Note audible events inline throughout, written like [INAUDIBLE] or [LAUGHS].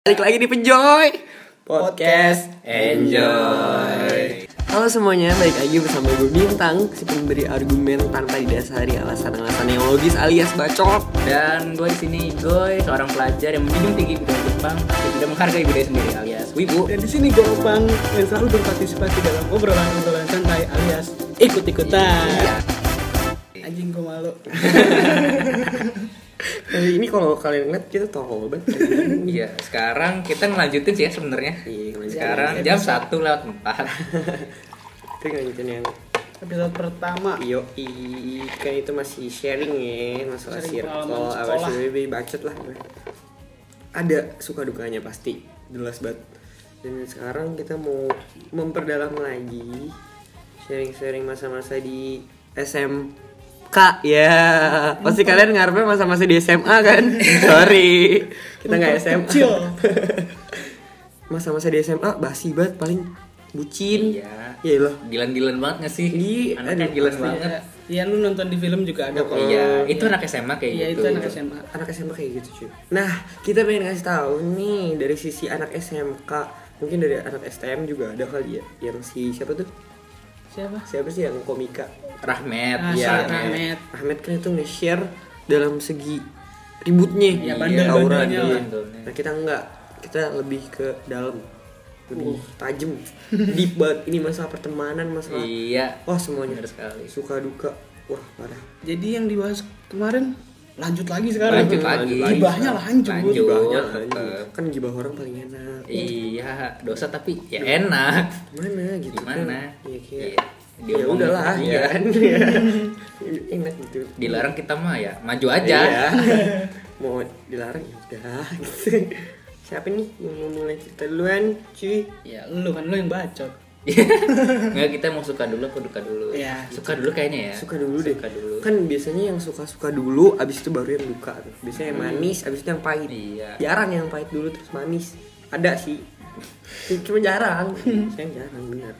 Balik lagi di Penjoy Podcast Enjoy Halo semuanya, balik lagi bersama gue Bintang Si pemberi argumen tanpa didasari alasan-alasan yang logis alias bacot Dan gue di sini Goy, seorang pelajar yang menjunjung tinggi budaya Jepang tapi tidak menghargai budaya sendiri alias wibu. Dan di sini gue Opang yang selalu berpartisipasi dalam obrolan-obrolan santai alias ikut-ikutan. Iya. Anjing gue malu. [LAUGHS] Ini kalau kalian ngeliat kita tolol banget Iya, sekarang kita ngelanjutin sih ya sebenarnya. Iya. Sekarang jam 1 lewat 4 [LAUGHS] Kita ngelanjutin yang Episode pertama. Yo, kan itu masih sharing ya masalah Sharing circle, apa sekolah. sih lebih bacot lah. Ada suka dukanya pasti, jelas banget. Dan sekarang kita mau memperdalam lagi sharing-sharing masa-masa di SMK ya. Pasti kalian ngarepnya masa-masa di SMA kan? [LAUGHS] Sorry, kita nggak SMA. [LAUGHS] Masa-masa di SMA basi banget paling bucin. Iya. Ya lah. Gilan-gilan banget gak sih? Iya, Anaknya aduh, gilan banget. Iya lu nonton di film juga ada kok. Iya, itu anak SMA kayak Iya gitu. itu anak SMA. anak SMA kayak gitu cuy. Nah kita pengen ngasih tahu nih dari sisi anak SMK mungkin dari anak STM juga ada kali ya yang si siapa tuh Siapa? siapa sih yang komika Rahmat, si Rahmat. Rahmat. Kan itu nge-share dalam segi ributnya Iya, bandel-bandelnya auranya. lah. Nah kita enggak kita lebih ke dalam lebih tajam [LAUGHS] deep banget ini masalah pertemanan masalah Iya. wah semuanya Benar sekali. suka duka wah parah Jadi yang dibahas kemarin lanjut lagi sekarang. Lanjut lagi. Gibahnya lanjut. Lanjut. gibahnya tetep. kan gibah orang paling enak Iya, dosa tapi ya enak. gimana gitu Gimana? kan ya kayak Iya, ya diomongin. udahlah Iya. ya kan [LAUGHS] Ya. enak gitu Dilarang kita mah ya, maju aja. Iya. [LAUGHS] mau dilarang ya udah gitu [LAUGHS] siapa nih yang mau mulai cerita duluan cuy Ya lu kan lu yang bacot. Nggak kita mau suka dulu apa duka dulu? Iya. Suka dulu kayaknya ya. suka dulu deh Suka dulu. kan biasanya yang suka suka dulu abis itu baru yang duka tuh. biasanya yang manis abis itu yang pahit Iya. jarang yang pahit dulu terus manis ada sih cuma jarang saya jarang benar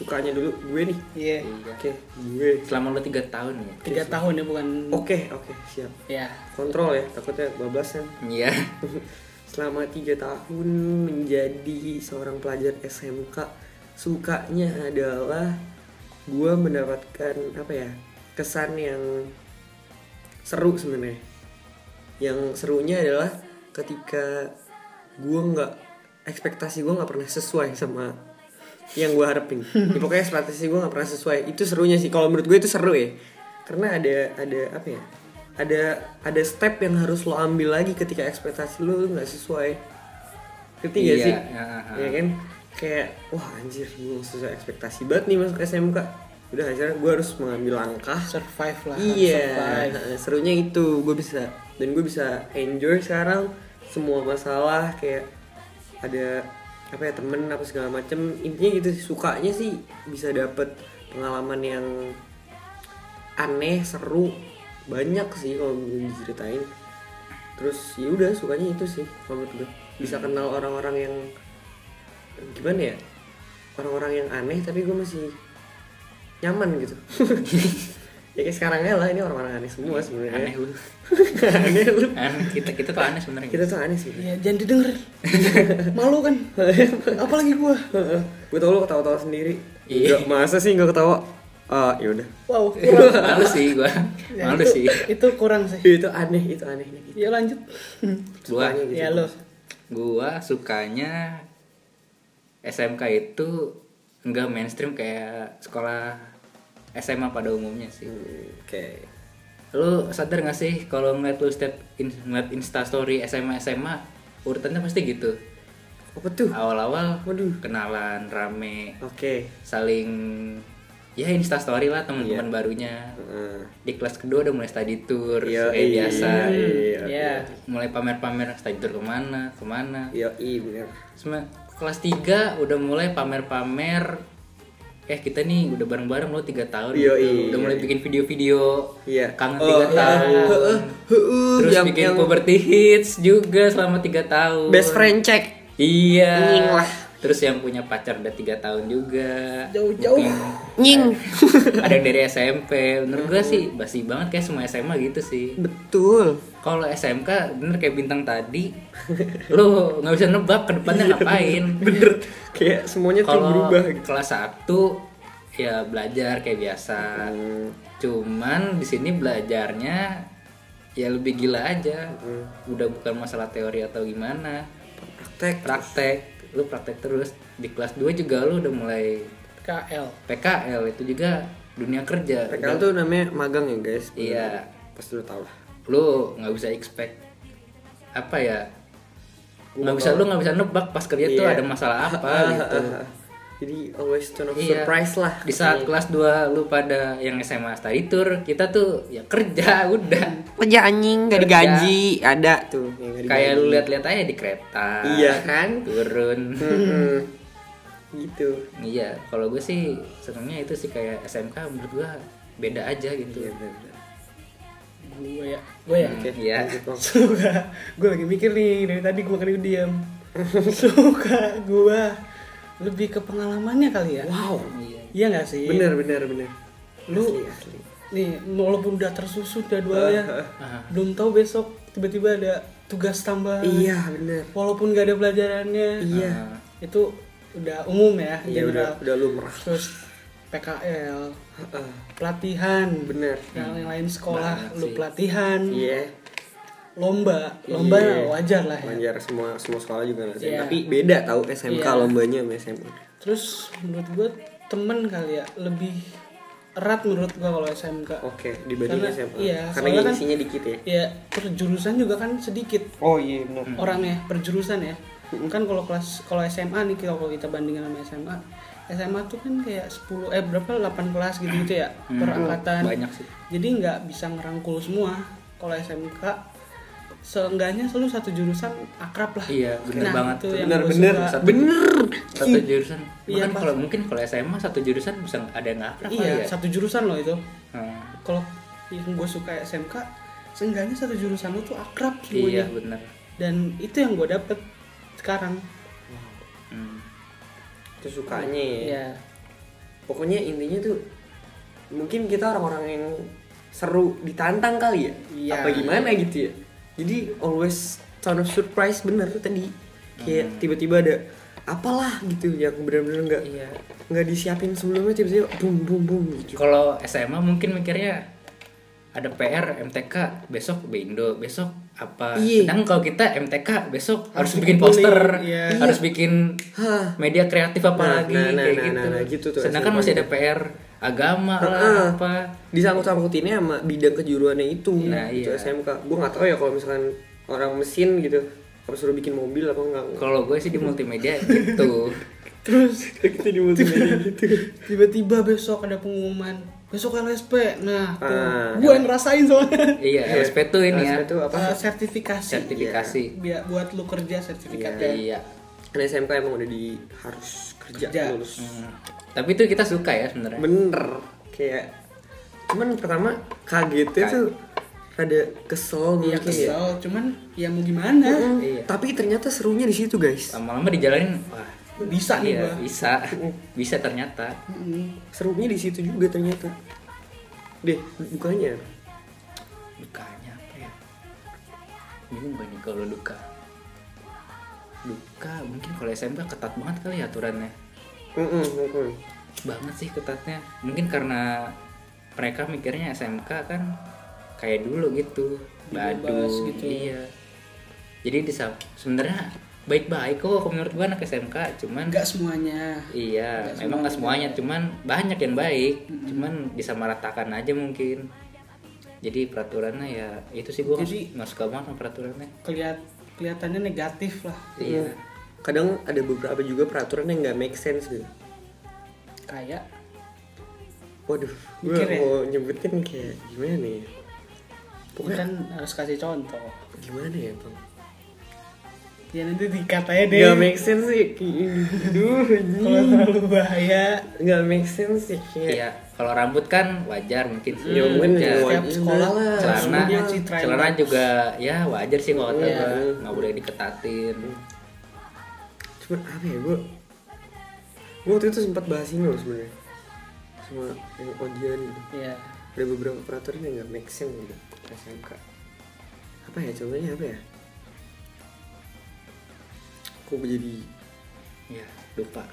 sukanya dulu gue nih Iya. Iya. oke gue Selama lu tiga tahun ya. Tiga tahun ya bukan. oke oke siap Ya. kontrol ya takutnya bablasan Iya. [LAUGHS] selama tiga tahun menjadi seorang pelajar SMK sukanya adalah gue mendapatkan apa ya kesan yang seru sebenarnya yang serunya adalah ketika gue nggak ekspektasi gue nggak pernah sesuai sama yang gue harapin. Ya, pokoknya ekspektasi gue nggak pernah sesuai. Itu serunya sih. Kalau menurut gue itu seru ya. Karena ada ada apa ya? Ada ada step yang harus lo ambil lagi ketika ekspektasi lo nggak sesuai. Ngerti gak Iya, sih? ya, ya kan? Kayak wah anjir gue sesuai ekspektasi banget nih masuk SMK udah akhirnya gue harus mengambil langkah. Survive lah. Iya, Survive. serunya itu. Gue bisa dan gue bisa enjoy sekarang. Semua masalah kayak ada apa ya temen apa segala macem. Intinya gitu sih sukanya sih bisa dapet pengalaman yang aneh seru banyak sih kalau diceritain. Terus ya udah sukanya itu sih kalau menurut gue. Bisa kenal orang-orang yang gimana ya orang-orang yang aneh tapi gue masih nyaman gitu [LAUGHS] ya kayak sekarang lah ini orang-orang aneh semua sebenarnya Aneh lu. [LAUGHS] aneh lu Aneh. Kita kita tuh aneh sebenarnya. kita tuh aneh sih Iya, jangan didengerin. [LAUGHS] Malu kan? Apalagi gua. gue tau lo ketawa-tawa sendiri Iya. Masa sih nggak ketawa ah ya udah Wow, [LAUGHS] kurang. Malu sih gua. Ya, Malu itu, sih. Itu kurang sih. itu aneh itu anehnya gitu Ya lanjut. Gua gitu. Ya lo. gua sukanya SMK itu enggak mainstream kayak sekolah SMA pada umumnya sih. Hmm, oke Lu sadar gak sih kalau ngeliat lu step in, ngeliat Insta story SMA SMA urutannya pasti gitu. apa tuh Awal-awal Waduh. kenalan rame, oke saling ya Insta story lah teman-teman Iya. barunya. Heeh. Di kelas kedua udah mulai study tour Iya, kayak iya, biasa. iya, Iya. Mulai pamer-pamer study tour ke mana, ke mana. iya iya bener Sem- kelas 3 udah mulai pamer-pamer eh kita nih udah bareng-bareng lo tiga tahun Iya, gitu. iya. udah mulai bikin video-video Iya. kangen Oh, tiga iya. tahun Heeh, heeh, terus yang- bikin yang puberty hits juga selama tiga tahun best friend check iya lah terus yang punya pacar udah tiga tahun juga Jauh-jauh. Nying. [LAUGHS] ada yang dari SMP menurut gue sih basi banget kayak semua SMA gitu sih Betul. kalau SMK bener kayak bintang tadi lu nggak bisa nebak ke depannya ngapain Bener. Kayak semuanya tuh kalau berubah gitu. kelas 1 ya belajar kayak biasa Hmm. cuman di sini belajarnya ya lebih gila aja Hmm. udah bukan masalah teori atau gimana Praktek. praktek lu praktek terus di kelas 2 juga lu udah mulai KL. PKL itu juga dunia kerja PKL Udah- tuh namanya magang ya guys. Iya. Pasti udah tau lah. lu nggak bisa expect apa ya nggak bisa lu nggak bisa nebak pas kerja tuh Iya. ada masalah apa [LAUGHS] gitu Jadi always turn of Iya. surprise lah. di saat kelas 2 lu pada yang SMA study tour kita tuh ya kerja [LAUGHS] udah kerja anjing gak Kerja. digaji ada tuh nggak kayak lu lihat-lihat aja di kereta Iya kan? turun [LAUGHS] gitu. iya kalau gue sih senengnya itu sih kayak SMK menurut gue beda aja gitu Iya benar. Gue ya. Gue ya. Oke. Iya. [LAUGHS] Suka. Gue lagi mikir nih dari tadi gue makanya diam. Suka gue lebih ke pengalamannya kali ya. Wow. iya Iya nggak sih? Bener bener bener. Lu Asli, asli. nih walaupun udah tersusun jadwalnya, Ah. belum tahu besok tiba-tiba ada tugas tambahan. Iya bener. Walaupun gak ada pelajarannya. Iya. Ah. Itu udah umum ya, Iya udah general. udah lumrah. Terus PKL, Heeh. pelatihan, Bener. yang lain sekolah, Banget lu sih. pelatihan, Iya. Lomba, lomba Iya. wajar lah ya. Wajar semua semua sekolah juga ngerasain. Iya. Tapi beda tahu SMK Iya. lombanya sama SMA. Terus menurut gue temen kali ya lebih erat menurut gue kalau SMK. Oke, dibanding Karena- SMA. iya, Karena kan- isinya dikit ya. Ya per jurusan juga kan sedikit Oh iya benar. orangnya per jurusan ya. Kan kalau kelas kalau SMA nih kalau kita bandingin sama SMA, SMA tuh kan kayak 10 eh berapa 8 kelas gitu-gitu ya per Hmm, angkatan. banyak sih Jadi nggak bisa ngerangkul semua. Kalau SMK seenggaknya selalu satu jurusan akrab lah. Iya, bener Nah, banget tuh. yang Bener gua bener. satu jurusan Iya, Bahkan pas- kalau mungkin kalau SMA satu jurusan bisa ada yang nggak akrab Iya, ya satu jurusan loh itu. Hmm, Kalau yang gue suka SMK, seenggaknya satu jurusan lu tuh akrab iya semuanya. bener Dan itu yang gue dapet sekarang. Hmm. Itu sukanya ya. Iya. Pokoknya intinya tuh mungkin kita orang-orang yang seru ditantang kali ya. Iya. Apa gimana gitu ya. Jadi always sound of surprise bener tadi. Kayak tiba-tiba ada apalah gitu yang bener-bener nggak Iya. nggak disiapin sebelumnya tiba-tiba bum bum bum gitu. Kalau SMA mungkin mikirnya ada PR MTK besok Bindo besok apa Iya. sedangkan kalau kita MTK besok harus, Harus bikin poster iya. harus bikin Hah. media kreatif apa Nah, lagi nah, nah, kayak nah, gitu. nah, nah, gitu tuh sedangkan masih ada PR agama lah Heeh. apa disangkut-sangkutinnya sama bidang kejuruannya itu Nah, gitu iya. SMK gue nggak tahu ya kalau misalkan orang mesin gitu harus suruh bikin mobil apa enggak kalau gue sih di multimedia gitu [LAUGHS] Terus kita di multimedia [LAUGHS] gitu tiba-tiba besok ada pengumuman besok LSP. Nah, tuh Ah. gue yang ngerasain soalnya. iya LSP tuh ini ya itu apa Eh, sertifikasi. sertifikasi Biar buat lu kerja sertifikatnya. iya Karena SMK emang udah di harus kerja, Kerja. lulus Hmm. tapi itu kita suka ya sebenarnya bener kayak cuman pertama kagetnya tuh rada kesel Iya mungkin ya kesel, cuman ya mau gimana? Mm, Iya. tapi ternyata serunya di situ guys lama-lama dijalanin wah Bisa nih iya, gua. bisa. Bisa ternyata. Mm. serunya di situ juga ternyata. Deh bukannya? Dukanya apa ya? Bingung gak nih kalau duka. Duka mungkin kalau SMK ketat banget kali ya aturannya. Mm-mm, mm-mm. banget sih ketatnya. Mungkin karena mereka mikirnya SMK kan kayak dulu gitu. Bebas badu gitu. iya. Jadi di sebenarnya baik-baik kok kalau menurut gua anak SMK cuman Enggak semuanya. Iya, Nggak memang nggak semuanya, cuman banyak yang baik, cuman disamaratakan aja mungkin. Jadi peraturannya ya itu sih gua Jadi- nggak suka banget sama peraturannya. Kelihat kelihatannya negatif lah. Iya. kadang ada beberapa juga peraturan yang nggak make sense gitu Kayak waduh gue ya? mau nyebutin kayak gimana nih pokoknya kan harus kasih contoh. gimana ya bang Ya nanti dikatanya deh. nggak make sense sih Aduh, Kalau terlalu bahaya. nggak make sense sih kayak Iya, kalau rambut kan wajar mungkin sih. Ya, mungkin juga Setiap sekolah lah. celana celana juga ya wajar sih kalau kata Iya. gua nggak boleh diketatin. cuman apa ya gue gue waktu itu sempat bahas ini loh sebenarnya sama yang Odian gitu Iya. ada beberapa peraturan yang nggak make sense gitu SMK apa ya contohnya apa ya kok gue jadi ya lupa?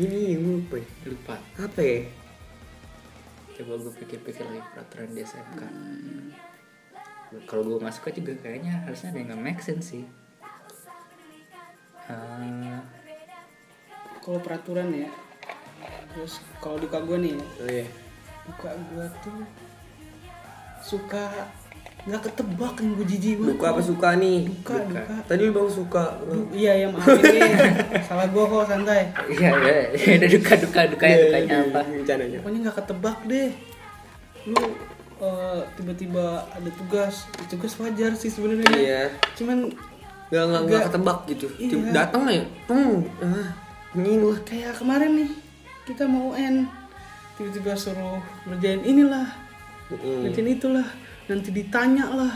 Gini gue lupa. Lupa. Apa ya? Coba gue pikir-pikir lagi peraturan di SMK kalau gue masuk juga kayaknya harusnya ada yang nggak make sense sih. Eh, Kalau peraturan ya. Terus kalau duka gue nih, ya, oh iya. Duka gue tuh suka nggak ketebak yang gue jijik banget. duka apa suka nih Duka, duka. tadi lu bang suka iya ya deh. [LAUGHS] Salah gue kok santai. iya ya ada duka duka duka ya dukanya apa rencananya Pokoknya nggak ketebak deh. Lu eh, tiba-tiba ada tugas, tugas wajar sih sebenarnya. iya Cuman nggak nggak nggak ketebak gitu Iya. Datang ya hmm ah nying lah kayak kemarin nih kita mau UN tiba-tiba suruh ngerjain inilah Mm. ngerjain itulah nanti ditanya lah.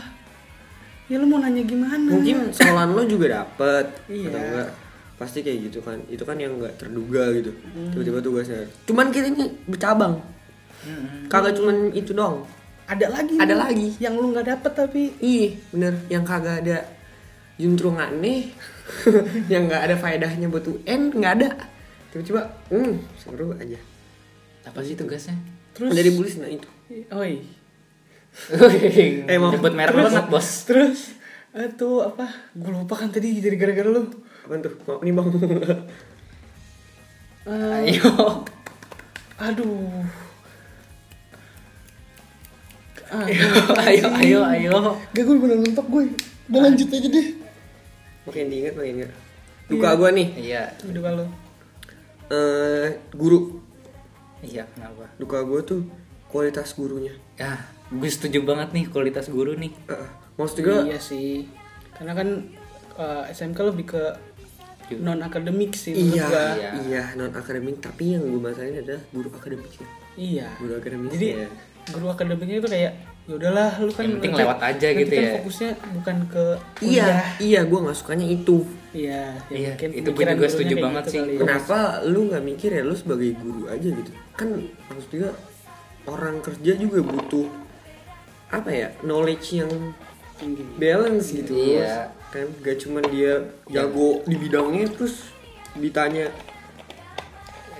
Ya lu mau nanya gimana? Mungkin soalan lo juga dapet Iya. atau enggak? Pasti kayak gitu kan. Itu kan yang nggak terduga gitu. Hmm. tiba-tiba tugasnya cuman kita ini bercabang. Kagak cuman itu dong ada lagi Ada nih, lagi. yang lu nggak dapet tapi. Ih bener. Yang kagak ada juntrungannya [LAUGHS] yang nggak ada faedahnya buat UN nggak ada. Tiba-tiba hmm seru aja. Apa sih tugasnya? Terus? Dari bulis nah itu. Oi eh mau- nyebut merek banget bos. terus itu apa? Gue lupa kan tadi jadi gara-gara lu. Apa tuh? Mau nih bang? [LAUGHS] Eh, ayo. aduh. Ah, ayo [LAUGHS] ayo ayo. Gak gue bener mentok gue Udah lanjut aja deh. Makin diingat makin ingat duka gua nih. Iya. Udah kalau eh guru. Iya kenapa? Duka gua tuh kualitas gurunya. Ya gue setuju banget nih kualitas guru nih Heeh. maksud juga Iya sih Karena kan eh, SMK lebih ke non akademik sih menurut iya gua. Iya. iya non akademik tapi yang gue masalahin adalah guru akademiknya Iya guru akademiknya Jadi guru akademiknya itu kayak ya udahlah lu kan Yang penting nanti- lewat aja nanti gitu kan ya. fokusnya bukan ke iya kuliah. iya gue nggak sukanya itu Iya, ya Iya, mungkin itu gue pikiran juga setuju banget gitu sih. kali ya. kenapa lu nggak mikir ya lu sebagai guru aja gitu kan maksud juga orang kerja juga butuh apa ya knowledge yang Tinggi. balance gitu Iya. kan gak cuman dia jago di bidangnya terus ditanya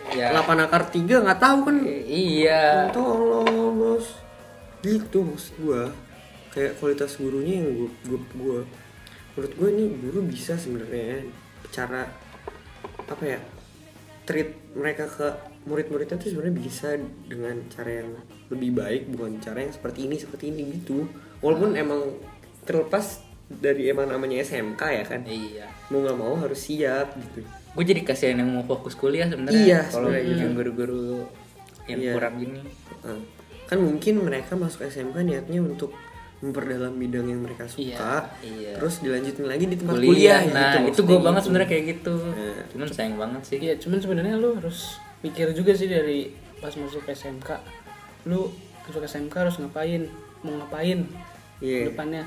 ya delapan akar tiga nggak tahu kan? Iya. Tolong bos gitu maksud gua. Kayak kualitas gurunya yang gua gua, gua. Menurut gua ini guru bisa sebenarnya cara apa ya treat mereka ke murid-muridnya tuh sebenarnya bisa dengan cara yang lebih baik bukan cara yang seperti ini seperti ini gitu. Walaupun emang terlepas dari emang namanya SMK ya kan. Iya. Mau nggak mau harus siap gitu. Gue jadi kasihan yang mau fokus kuliah sebenarnya Iya, kalau yang guru-guru yang Iya. kurang gini. Nah, kan mungkin mereka masuk SMK niatnya untuk memperdalam bidang yang mereka suka Iya, iya. terus dilanjutin lagi di tempat kuliah, kuliah, nah gitu, itu gue banget gitu. sebenarnya kayak gitu Nah. cuman sayang banget sih Iya, cuman sebenarnya lu harus mikir juga sih dari pas masuk SMK. Lu masuk SMK harus ngapain? Mau ngapain? Iya. Depannya.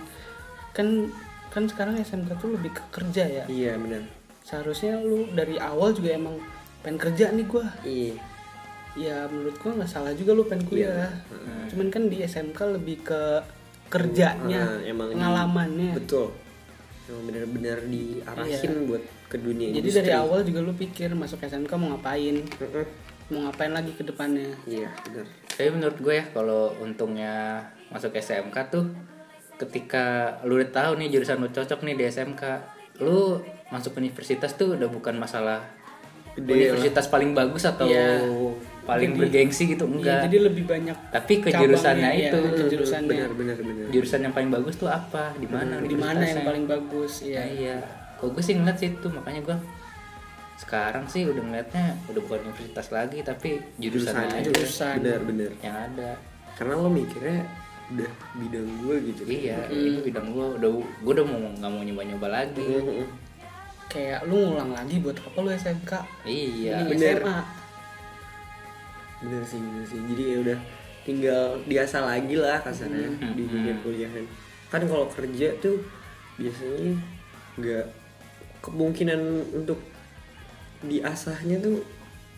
Kan kan sekarang SMK tuh lebih ke kerja ya. iya benar Seharusnya lu dari awal juga emang pengen kerja nih gua. iya Ya menurut gua nggak salah juga lu pengen kuliah. Cuman kan di SMK lebih ke kerjanya, Ah, emang di- pengalamannya. betul emang benar-benar diarahin Iya. buat ke dunia Jadi industri. dari awal juga lu pikir masuk SMK mau ngapain? Mau ngapain lagi ke depannya? iya benar tapi menurut gue ya kalau untungnya masuk SMK tuh ketika lu udah tahu nih jurusan lu cocok nih di SMK lu masuk universitas tuh udah bukan masalah Gede universitas paling bagus atau Iya. Paling Jadi- bergengsi gitu Iya, enggak. jadi lebih banyak tapi ke jurusannya iya, itu. ke jurusannya. benar benar benar. Jurusan yang paling bagus tuh apa? Di mana di mana yang paling bagus ya, ya iya. Kok gue sih ngeliat sih itu makanya gue sekarang sih udah ngeliatnya udah bukan universitas lagi tapi jurusan Jurusan aja jurusan. benar benar. yang ada. Karena lo mikirnya udah bidang gue gitu. Iya ini bidang gue udah gue udah mau nggak mau nyoba nyoba lagi. Mm-mm. kayak lu ngulang lagi buat apa lu SMK iya. Ini bener. SMA bener sih bener sih jadi ya udah tinggal biasa lagi lah kasarnya Hmm. di dunia kuliahan kan kalau kerja tuh biasanya nggak kemungkinan untuk diasahnya tuh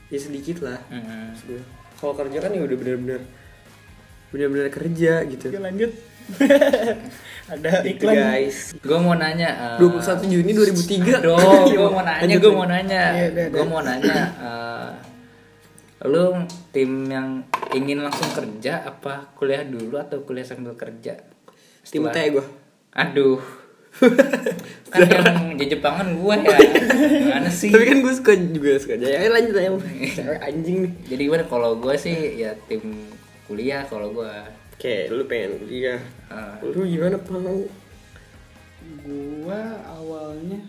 ya sedikit lah maksud gue. kalau kerja kan ya udah bener-bener bener-bener kerja gitu Oke lanjut. [LAUGHS] Ada Gitu, iklan. guys Gue mau nanya. eh, 21 Juni 2003 Aduh, gue mau [LAUGHS] nanya, Lanjut, gue mau nanya, Iya, gue udah. mau nanya. eh, lu tim yang ingin langsung kerja apa kuliah dulu atau kuliah sambil kerja? tim Setelah- T gue Aduh. [LAUGHS] kan yang di Jepangan gue ya. Mana sih? tapi kan gue suka juga suka jaya lanjut aja Cewek anjing nih Jadi gimana kalau gue sih ya tim kuliah kalau gue. oke lu pengen kuliah Eh, lu gimana pang Gua awalnya